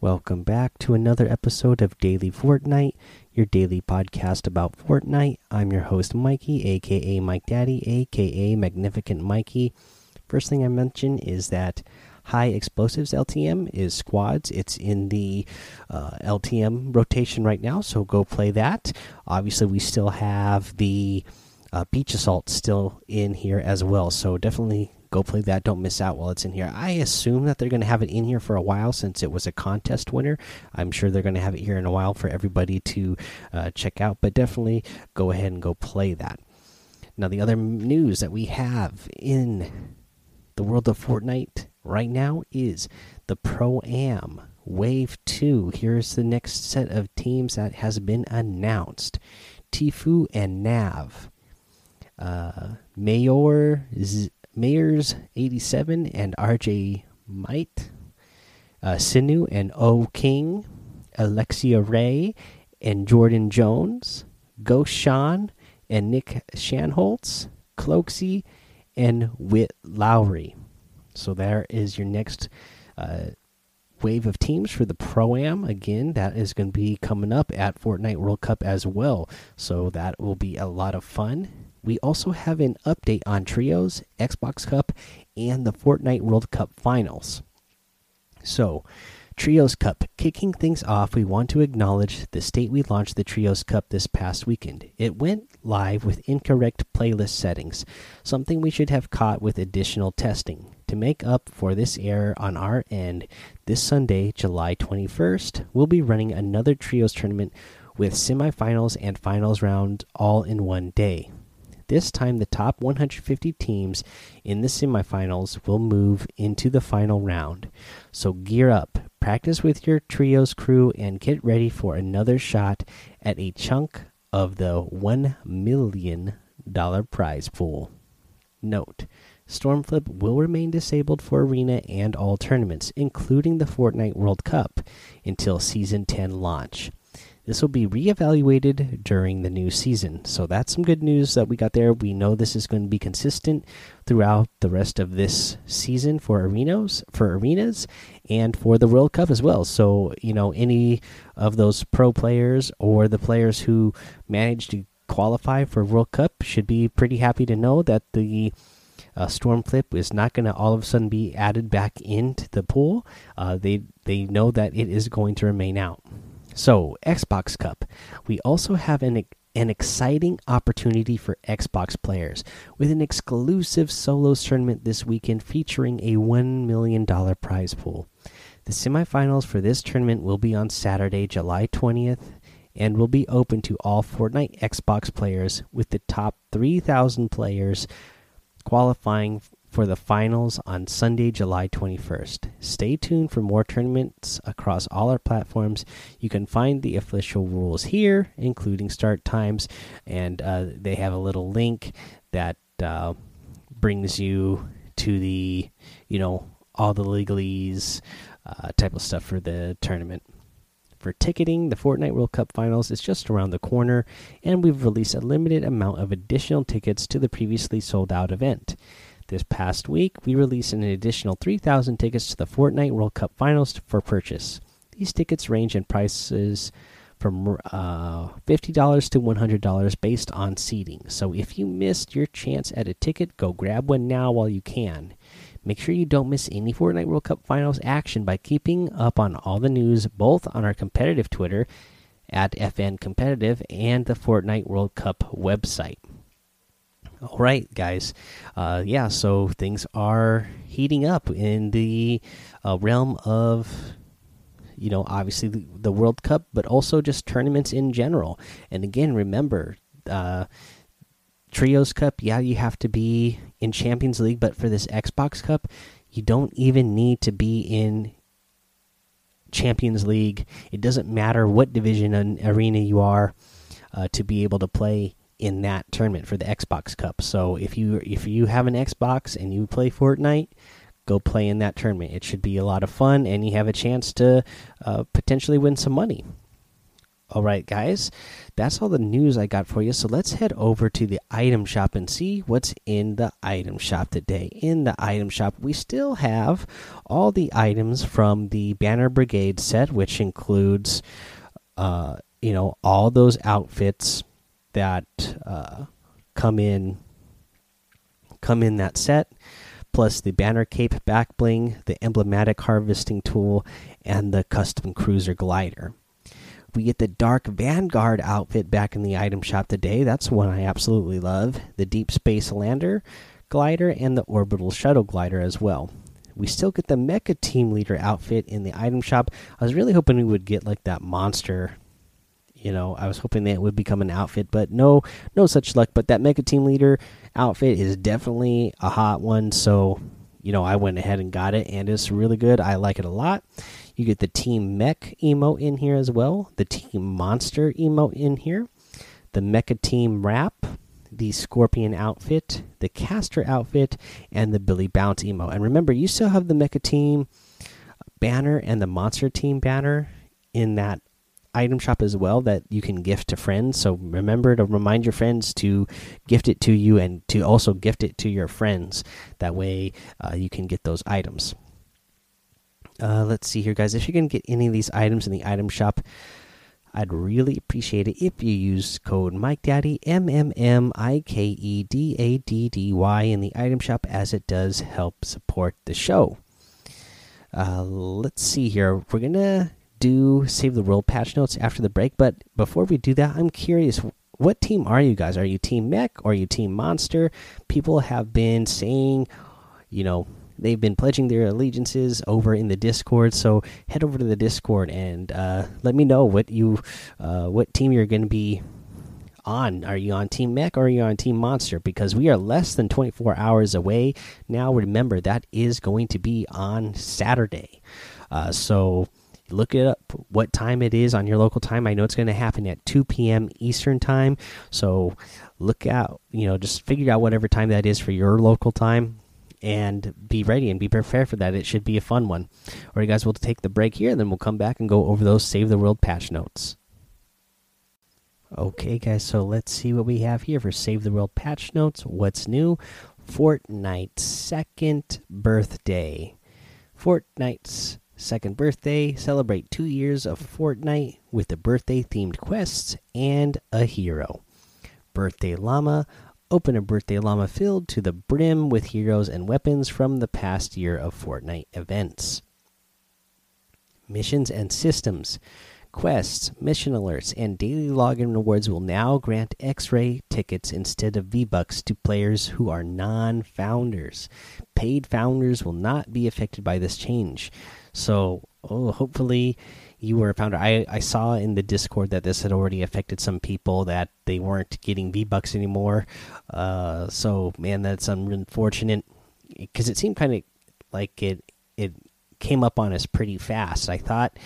Welcome back to another episode of Daily Fortnite, your daily podcast about Fortnite. I'm your host, Mikey, aka Mike Daddy, aka Magnificent Mikey. First thing I mention is that High Explosives LTM is squads. It's in the uh, LTM rotation right now, so go play that. Obviously, we still have the uh, Beach Assault still in here as well, so definitely go play that. Don't miss out while it's in here. I assume that they're going to have it in here for a while since it was a contest winner. I'm sure they're going to have it here in a while for everybody to uh, check out, but definitely go ahead and go play that. Now, the other news that we have in the world of Fortnite right now is the Pro Am Wave 2. Here's the next set of teams that has been announced Tfue and Nav. Uh, Mayor Z Mayors 87 and RJ Mitte, uh, Sinu and O King, Alexia Ray and Jordan Jones, Ghost Sean and Nick Shanholtz, Cloakzy and Whit Lowry. So there is your next uh, wave of teams for the Pro Am. Again, that is going to be coming up at Fortnite World Cup as well. So that will be a lot of fun we also have an update on Trios, Xbox Cup, and the Fortnite World Cup finals. So, Trios Cup. Kicking things off, we want to acknowledge the state we launched the Trios Cup this past weekend. It went live with incorrect playlist settings, something we should have caught with additional testing. To make up for this error on our end, this Sunday, July 21st, we'll be running another Trios tournament with semifinals and finals round all in one day. This time, the top 150 teams in the semifinals will move into the final round. So gear up, practice with your trios crew, and get ready for another shot at a chunk of the $1 million prize pool. Note Stormflip will remain disabled for Arena and all tournaments, including the Fortnite World Cup, until Season 10 launch. This will be reevaluated during the new season. So that's some good news that we got there. We know this is going to be consistent throughout the rest of this season for arenas, for arenas, and for the World Cup as well. So you know any of those pro players or the players who managed to qualify for World Cup should be pretty happy to know that the uh, Stormflip is not going to all of a sudden be added back into the pool. Uh, they they know that it is going to remain out. So, Xbox Cup. We also have an an exciting opportunity for Xbox players with an exclusive solos tournament this weekend featuring a $1 million prize pool. The semifinals for this tournament will be on Saturday, July 20th, and will be open to all Fortnite Xbox players, with the top 3,000 players qualifying for the finals on Sunday, July 21st. Stay tuned for more tournaments across all our platforms. You can find the official rules here, including start times, and uh, they have a little link that uh, brings you to the, you know, all the legalese uh, type of stuff for the tournament. For ticketing, the Fortnite World Cup Finals is just around the corner, and we've released a limited amount of additional tickets to the previously sold out event. This past week, we released an additional 3,000 tickets to the Fortnite World Cup Finals for purchase. These tickets range in prices from uh, $50 to $100 based on seating. So if you missed your chance at a ticket, go grab one now while you can. Make sure you don't miss any Fortnite World Cup Finals action by keeping up on all the news both on our competitive Twitter at FN Competitive and the Fortnite World Cup website. All right, guys. Uh, yeah, so things are heating up in the uh, realm of, you know, obviously the, the, World Cup, but also just tournaments in general. And again, remember, uh, Trios Cup, yeah, you have to be in Champions League, but for this Xbox Cup, you don't even need to be in Champions League. It doesn't matter what division and arena you are uh, to be able to play in that tournament for the Xbox Cup. So if you if you have an Xbox and you play Fortnite, go play in that tournament. It should be a lot of fun, and you have a chance to uh, potentially win some money. All right, guys, that's all the news I got for you. So let's head over to the item shop and see what's in the item shop today. In the item shop, we still have all the items from the Banner Brigade set, which includes, uh, you know, all those outfits that uh, come in come in that set plus the banner cape back bling the emblematic harvesting tool and the custom cruiser glider we get the Dark Vanguard outfit back in the item shop today. That's one I absolutely love. The Deep Space Lander glider and the Orbital Shuttle glider as well. We still get the Mecha Team Leader outfit in the item shop. I was really hoping we would get like that monster. You know, I was hoping that would become an outfit, but no, no such luck. But that Mecha Team Leader outfit is definitely a hot one. So, you know, I went ahead and got it, and it's really good. I like it a lot. You get the Team Mech emote in here as well, the Team Monster emote in here, the Mecha Team Wrap, the Scorpion outfit, the Caster outfit, and the Billy Bounce emote. And remember, you still have the Mecha Team banner and the Monster Team banner in that item shop as well that you can gift to friends. So remember to remind your friends to gift it to you and to also gift it to your friends. That way uh, you can get those items. Uh, let's see here, guys. If you can get any of these items in the item shop, I'd really appreciate it if you use code Mike Daddy M M M I K E D A D D Y in the item shop, as it does help support the show. Uh, let's see here. We're gonna do save the world patch notes after the break, but before we do that, I'm curious. What team are you guys? Are you Team Mech or are you Team Monster? People have been saying, you know, they've been pledging their allegiances over in the Discord. So head over to the Discord and uh, let me know what you uh, what team you're going to be on. Are you on Team Mech or are you on Team Monster? Because we are less than 24 hours away now. Remember that is going to be on Saturday. Uh, so look it up what time it is on your local time. I know it's going to happen at 2 p.m. Eastern time. So look out, you know, just figure out whatever time that is for your local time and be ready and be prepared for that. It should be a fun one. All right, guys, we'll take the break here, and then we'll come back and go over those Save the World patch notes. Okay, guys, so let's see what we have here for Save the World patch notes. What's new? Fortnite's second birthday. Fortnite's second birthday. Celebrate two years of Fortnite with the birthday themed quests and a hero. Birthday Llama Open a birthday llama filled to the brim with heroes and weapons from the past year of Fortnite events. Missions and systems. Quests, mission alerts, and daily login rewards will now grant X ray tickets instead of V Bucks to players who are non founders. Paid founders will not be affected by this change. So, oh, hopefully, you were a founder. I, I saw in the Discord that this had already affected some people that they weren't getting V Bucks anymore. Uh, so man, that's unfortunate because it seemed kind of like it it came up on us pretty fast. I thought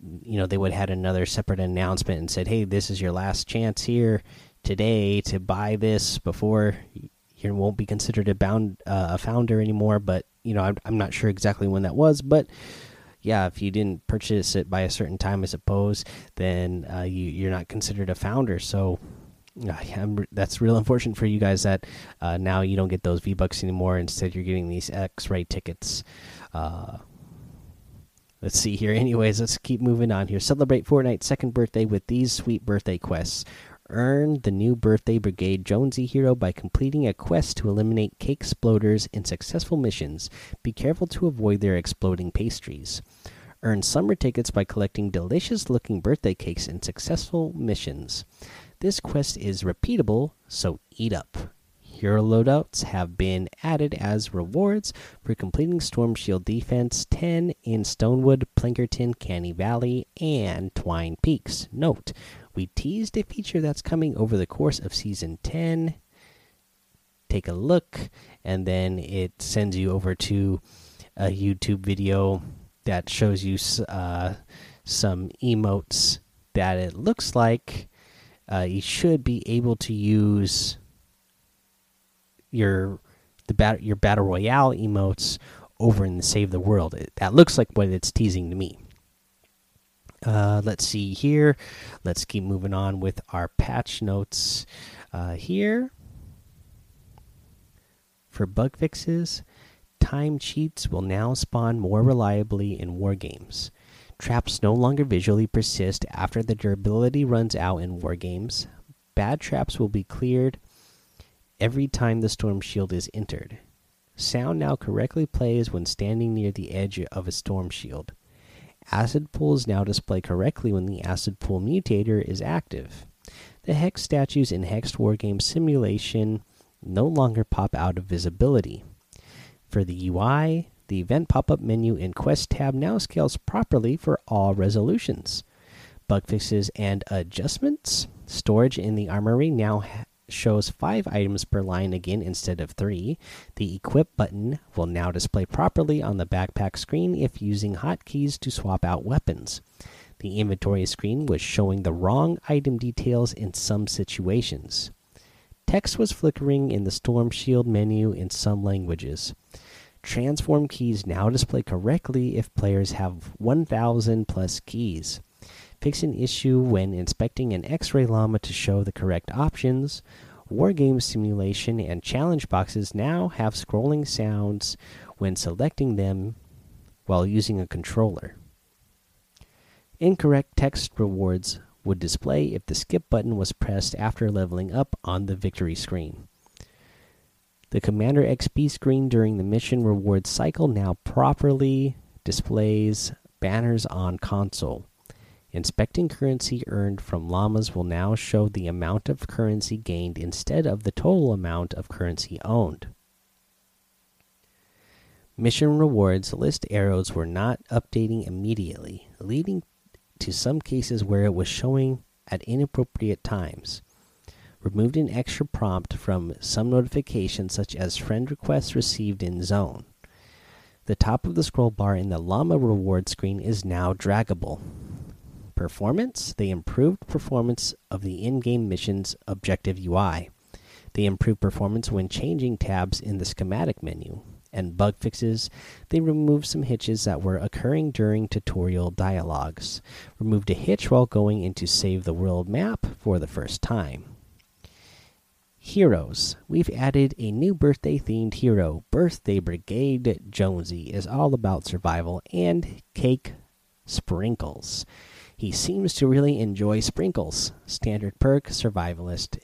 you know they would have had another separate announcement and said, "Hey, this is your last chance here today to buy this before you won't be considered a bound uh, a founder anymore." But you know, I'm, I'm not sure exactly when that was, but yeah, if you didn't purchase it by a certain time, I suppose, then uh, you you're not considered a founder. So uh, that's real unfortunate for you guys that uh, now you don't get those V Bucks anymore. Instead, you're getting these X ray tickets. Uh, let's see here. Anyways, let's keep moving on here. Celebrate Fortnite's second birthday with these sweet birthday quests. Earn the new Birthday Brigade Jonesy hero by completing a quest to eliminate cake exploders in successful missions. Be careful to avoid their exploding pastries. Earn summer tickets by collecting delicious looking birthday cakes in successful missions. This quest is repeatable, so eat up. Hero loadouts have been added as rewards for completing Storm Shield Defense 10 in Stonewood, Plankerton, Canny Valley, and Twine Peaks. Note, we teased a feature that's coming over the course of Season 10. Take a look, and then it sends you over to a YouTube video that shows you uh, some emotes that it looks like uh, you should be able to use your the bat your battle royale emotes over in the save the world. It, that looks like what it's teasing to me. Uh, let's see here. Let's keep moving on with our patch notes uh, here. For bug fixes, time cheats will now spawn more reliably in war games. Traps no longer visually persist after the durability runs out in war games. Bad traps will be cleared every time the storm shield is entered. Sound now correctly plays when standing near the edge of a storm shield. Acid pools now display correctly when the acid pool mutator is active. The hex statues in Hexed Wargame Simulation no longer pop out of visibility. For the UI, the event pop up menu in Quest tab now scales properly for all resolutions. Bug fixes and adjustments. Storage in the armory now shows five items per line again instead of three. The equip button will now display properly on the backpack screen if using hotkeys to swap out weapons. The inventory screen was showing the wrong item details in some situations. Text was flickering in the Storm Shield menu in some languages. Transform keys now display correctly if players have 1000 plus keys. Fix an issue when inspecting an X ray llama to show the correct options. Wargame simulation and challenge boxes now have scrolling sounds when selecting them while using a controller. Incorrect text rewards would display if the skip button was pressed after leveling up on the victory screen. The Commander XP screen during the mission rewards cycle now properly displays banners on console. Inspecting currency earned from llamas will now show the amount of currency gained instead of the total amount of currency owned. Mission rewards list arrows were not updating immediately, leading to some cases where it was showing at inappropriate times. Removed an extra prompt from some notifications, such as friend requests received in zone. The top of the scroll bar in the llama reward screen is now draggable performance, they improved performance of the in game missions objective UI. They improved performance when changing tabs in the schematic menu. And bug fixes, they removed some hitches that were occurring during tutorial dialogues. Removed a hitch while going into Save the World map for the first time. Heroes. We've added a new birthday themed hero. Birthday Brigade Jonesy is all about survival and cake sprinkles. He seems to really enjoy sprinkles. Standard perk, survivalist.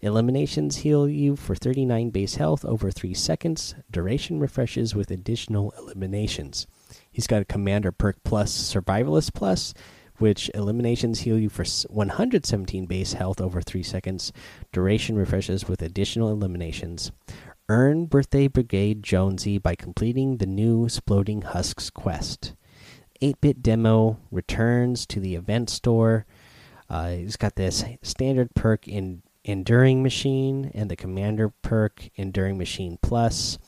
Eliminations heal you for 39 base health over 3 seconds. Duration refreshes with additional eliminations. He's got a Commander perk plus, Survivalist plus, which eliminations heal you for 117 base health over 3 seconds. Duration refreshes with additional eliminations. Earn Birthday Brigade Jonesy by completing the new Sploding Husks quest. 8 bit demo returns to the event store. Uh, he's got this standard perk in Enduring Machine and the Commander perk Enduring Machine Plus.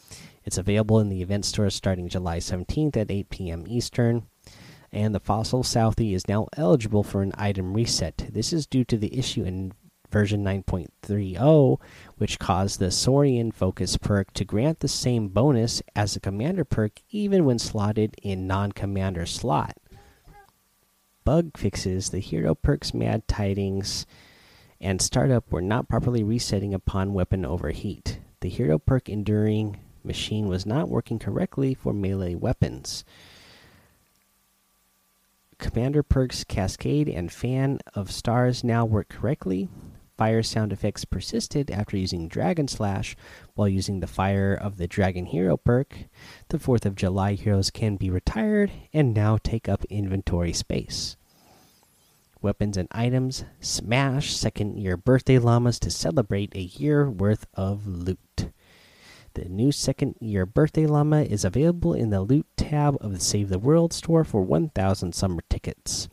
It's available in the event store starting July 17th at 8 p.m. Eastern. And the Fossil Southie is now eligible for an item reset. This is due to the issue in version 9.30, which caused the Saurian Focus perk to grant the same bonus as the Commander perk even when slotted in non Commander slot. Bug fixes the Hero perks Mad Tidings and Startup were not properly resetting upon weapon overheat. The Hero perk Enduring Machine was not working correctly for melee weapons. Commander perks Cascade and Fan of Stars now work correctly. Fire sound effects persisted after using Dragon Slash while using the Fire of the Dragon Hero perk. The 4th of July heroes can be retired and now take up inventory space. Weapons and items Smash second year birthday llamas to celebrate a year worth of loot. The new second year birthday llama is available in the loot tab of the Save the World store for 1,000 summer tickets.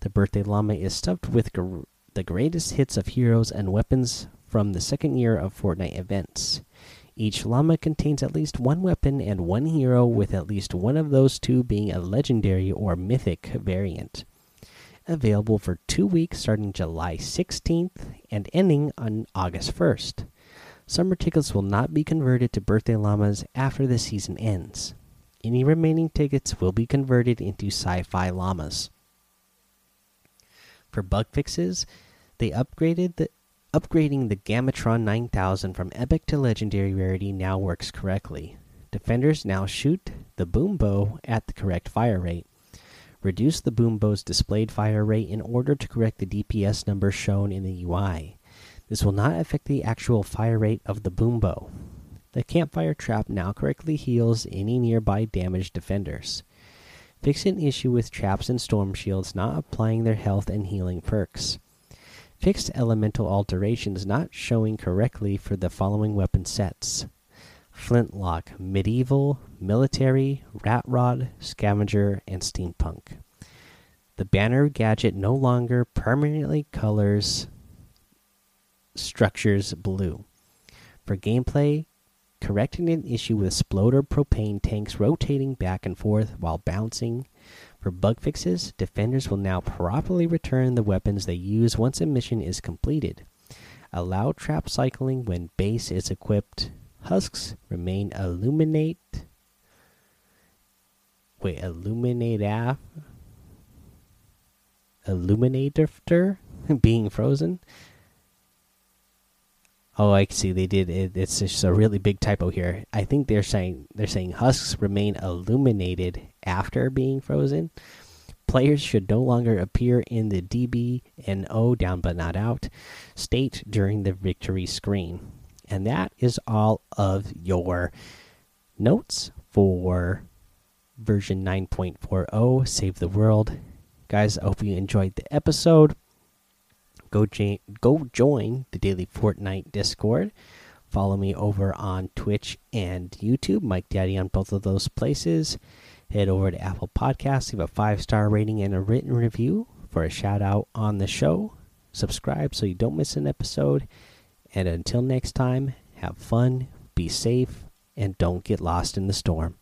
The birthday llama is stuffed with the greatest hits of heroes and weapons from the second year of Fortnite events. Each llama contains at least one weapon and one hero, with at least one of those two being a legendary or mythic variant. available for two weeks starting July 16th and ending on August 1st. Summer tickets will not be converted to birthday llamas after the season ends. Any remaining tickets will be converted into sci fi llamas. For bug fixes, they upgraded the upgrading the Gamatron 9000 from epic to legendary rarity now works correctly. Defenders now shoot the boom bow at the correct fire rate. Reduce the boom bow's displayed fire rate in order to correct the DPS number shown in the UI. This will not affect the actual fire rate of the boom bow. The campfire trap now correctly heals any nearby damaged defenders. Fix an issue with traps and storm shields not applying their health and healing perks. Fixed elemental alterations not showing correctly for the following weapon sets Flintlock, Medieval, Military, Rat Rod, Scavenger, and Steampunk. The banner gadget no longer permanently colors structures blue. For gameplay, correcting an issue with Sploder propane tanks rotating back and forth while bouncing. For bug fixes, defenders will now properly return the weapons they use once a mission is completed. Allow trap cycling when base is equipped. Husks remain illuminate. Wait, illuminate af. Illuminator being frozen. Oh, I see. They did it. It's just a really big typo here. I think they're saying they're saying husks remain illuminated after being frozen. Players should no longer appear in the DB and O down but not out state during the victory screen. And that is all of your notes for version 9.40 Save the World. Guys, I hope you enjoyed the episode go go join the daily Fortnite Discord. Follow me over on Twitch and YouTube, Mike Daddy on both of those places. Head over to Apple Podcasts, leave a five star rating and a written review for a shout out on the show. Subscribe so you don't miss an episode. And until next time, have fun, be safe, and don't get lost in the storm.